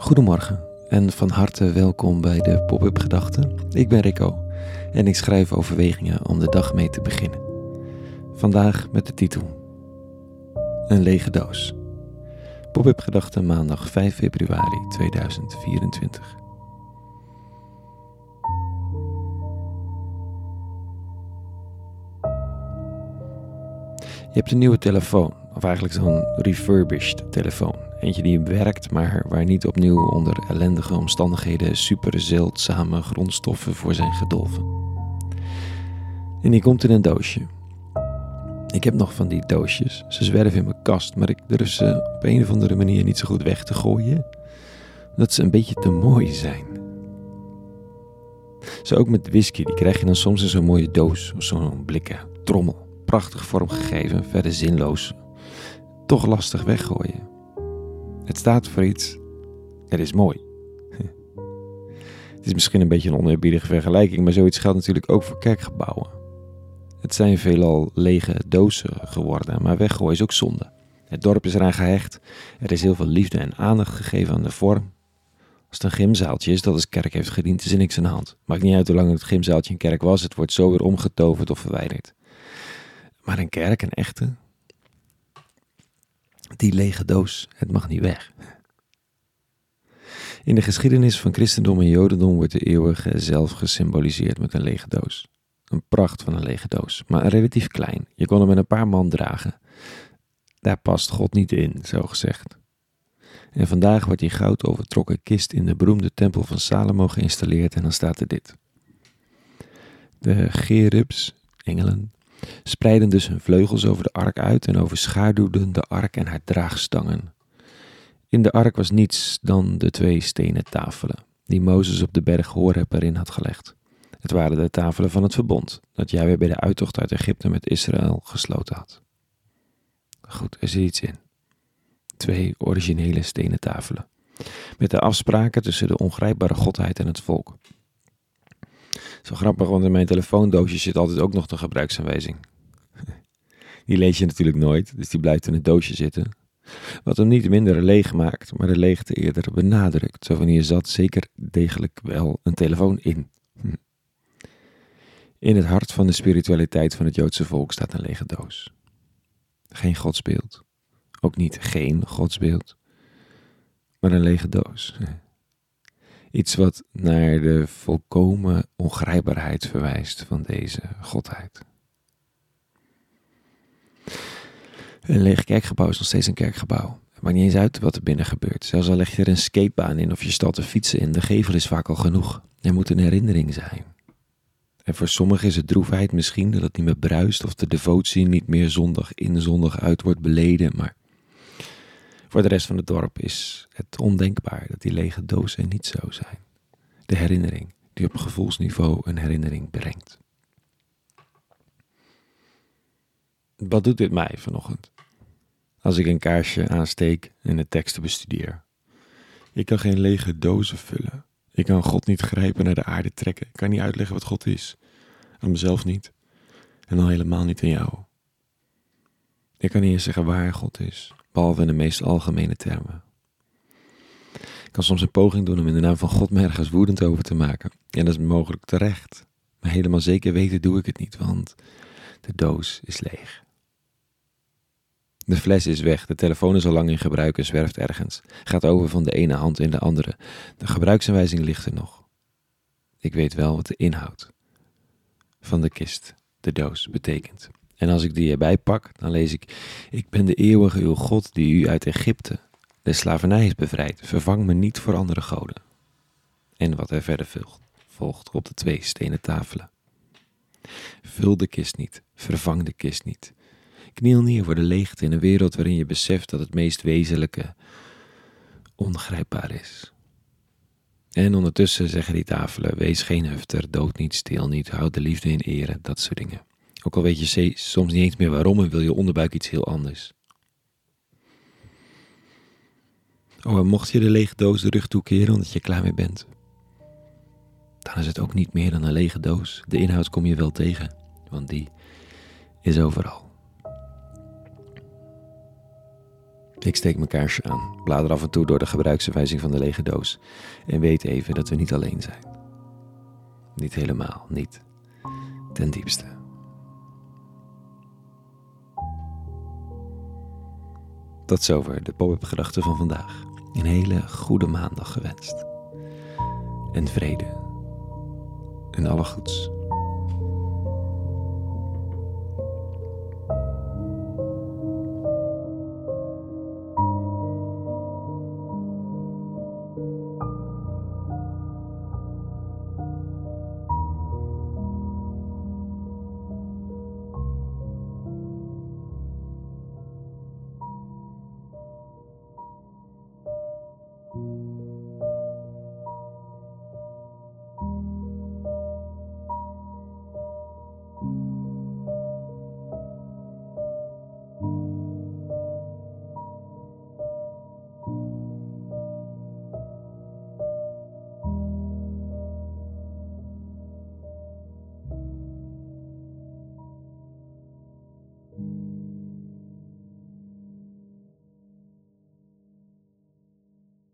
Goedemorgen en van harte welkom bij de Pop-up Gedachten. Ik ben Rico en ik schrijf overwegingen om de dag mee te beginnen. Vandaag met de titel Een lege doos. Pop-up Gedachten maandag 5 februari 2024. Je hebt een nieuwe telefoon, of eigenlijk zo'n refurbished telefoon. Eentje die werkt, maar waar niet opnieuw onder ellendige omstandigheden super zeldzame grondstoffen voor zijn gedolven. En die komt in een doosje. Ik heb nog van die doosjes. Ze zwerven in mijn kast, maar ik durf ze op een of andere manier niet zo goed weg te gooien. Omdat ze een beetje te mooi zijn. Zo ook met whisky, die krijg je dan soms in zo'n mooie doos of zo'n blikken trommel prachtig vormgegeven, verder zinloos, toch lastig weggooien. Het staat voor iets, het is mooi. Het is misschien een beetje een oneerbiedige vergelijking, maar zoiets geldt natuurlijk ook voor kerkgebouwen. Het zijn veelal lege dozen geworden, maar weggooien is ook zonde. Het dorp is eraan gehecht, er is heel veel liefde en aandacht gegeven aan de vorm. Als het een gymzaaltje is dat als kerk heeft gediend, is er niks aan de hand. Maakt niet uit hoe lang het gymzaaltje een kerk was, het wordt zo weer omgetoverd of verwijderd. Maar een kerk, een echte, die lege doos, het mag niet weg. In de geschiedenis van christendom en jodendom wordt de eeuwige zelf gesymboliseerd met een lege doos. Een pracht van een lege doos, maar relatief klein. Je kon hem met een paar man dragen. Daar past God niet in, zo gezegd. En vandaag wordt die goud overtrokken kist in de beroemde tempel van Salomo geïnstalleerd en dan staat er dit. De gerubs, engelen, spreidden dus hun vleugels over de ark uit en overschaduwden de ark en haar draagstangen. In de ark was niets dan de twee stenen tafelen, die Mozes op de berg Horeb erin had gelegd. Het waren de tafelen van het verbond, dat weer bij de uittocht uit Egypte met Israël gesloten had. Goed, er zit iets in. Twee originele stenen tafelen, met de afspraken tussen de ongrijpbare godheid en het volk. Zo grappig, want in mijn telefoondoosje zit altijd ook nog de gebruiksaanwijzing. Die lees je natuurlijk nooit, dus die blijft in het doosje zitten. Wat hem niet minder leeg maakt, maar de leegte eerder benadrukt. Zo van hier zat zeker degelijk wel een telefoon in. In het hart van de spiritualiteit van het Joodse volk staat een lege doos. Geen godsbeeld. Ook niet geen godsbeeld. Maar een lege doos. Iets wat naar de volkomen ongrijpbaarheid verwijst van deze godheid. Een leeg kerkgebouw is nog steeds een kerkgebouw. Het maakt niet eens uit wat er binnen gebeurt. Zelfs al leg je er een skatebaan in of je stelt te fietsen in, de gevel is vaak al genoeg. Er moet een herinnering zijn. En voor sommigen is het droefheid misschien dat het niet meer bruist of de devotie niet meer zondag in zondag uit wordt beleden, maar voor de rest van het dorp is het ondenkbaar dat die lege dozen niet zo zijn. De herinnering die op gevoelsniveau een herinnering brengt. Wat doet dit mij vanochtend? Als ik een kaarsje aansteek en de teksten bestudeer. Ik kan geen lege dozen vullen. Ik kan God niet grijpen naar de aarde trekken. Ik kan niet uitleggen wat God is. Aan mezelf niet. En al helemaal niet aan jou. Ik kan niet eens zeggen waar God is behalve in de meest algemene termen. Ik kan soms een poging doen om in de naam van God me ergens woedend over te maken. En dat is mogelijk terecht. Maar helemaal zeker weten doe ik het niet, want de doos is leeg. De fles is weg, de telefoon is al lang in gebruik en zwerft ergens. Gaat over van de ene hand in de andere. De gebruiksaanwijzing ligt er nog. Ik weet wel wat de inhoud van de kist, de doos, betekent. En als ik die erbij pak, dan lees ik: Ik ben de eeuwige uw God die u uit Egypte, de slavernij, is bevrijd. Vervang me niet voor andere goden. En wat er verder volgt, op de twee stenen tafelen. Vul de kist niet, vervang de kist niet. Kniel neer voor de leegte in een wereld waarin je beseft dat het meest wezenlijke ongrijpbaar is. En ondertussen zeggen die tafelen: wees geen hufter, dood niet, stil niet, houd de liefde in ere, dat soort dingen. Ook al weet je soms niet eens meer waarom en wil je onderbuik iets heel anders. Oh, en mocht je de lege doos de rug toekeren omdat je klaar mee bent, dan is het ook niet meer dan een lege doos. De inhoud kom je wel tegen, want die is overal. Ik steek mijn kaarsje aan, blader af en toe door de gebruiksaanwijzing van de lege doos en weet even dat we niet alleen zijn. Niet helemaal, niet. Ten diepste. Tot zover de pop-up gedachten van vandaag. Een hele goede maandag gewenst. En vrede. En alle goeds.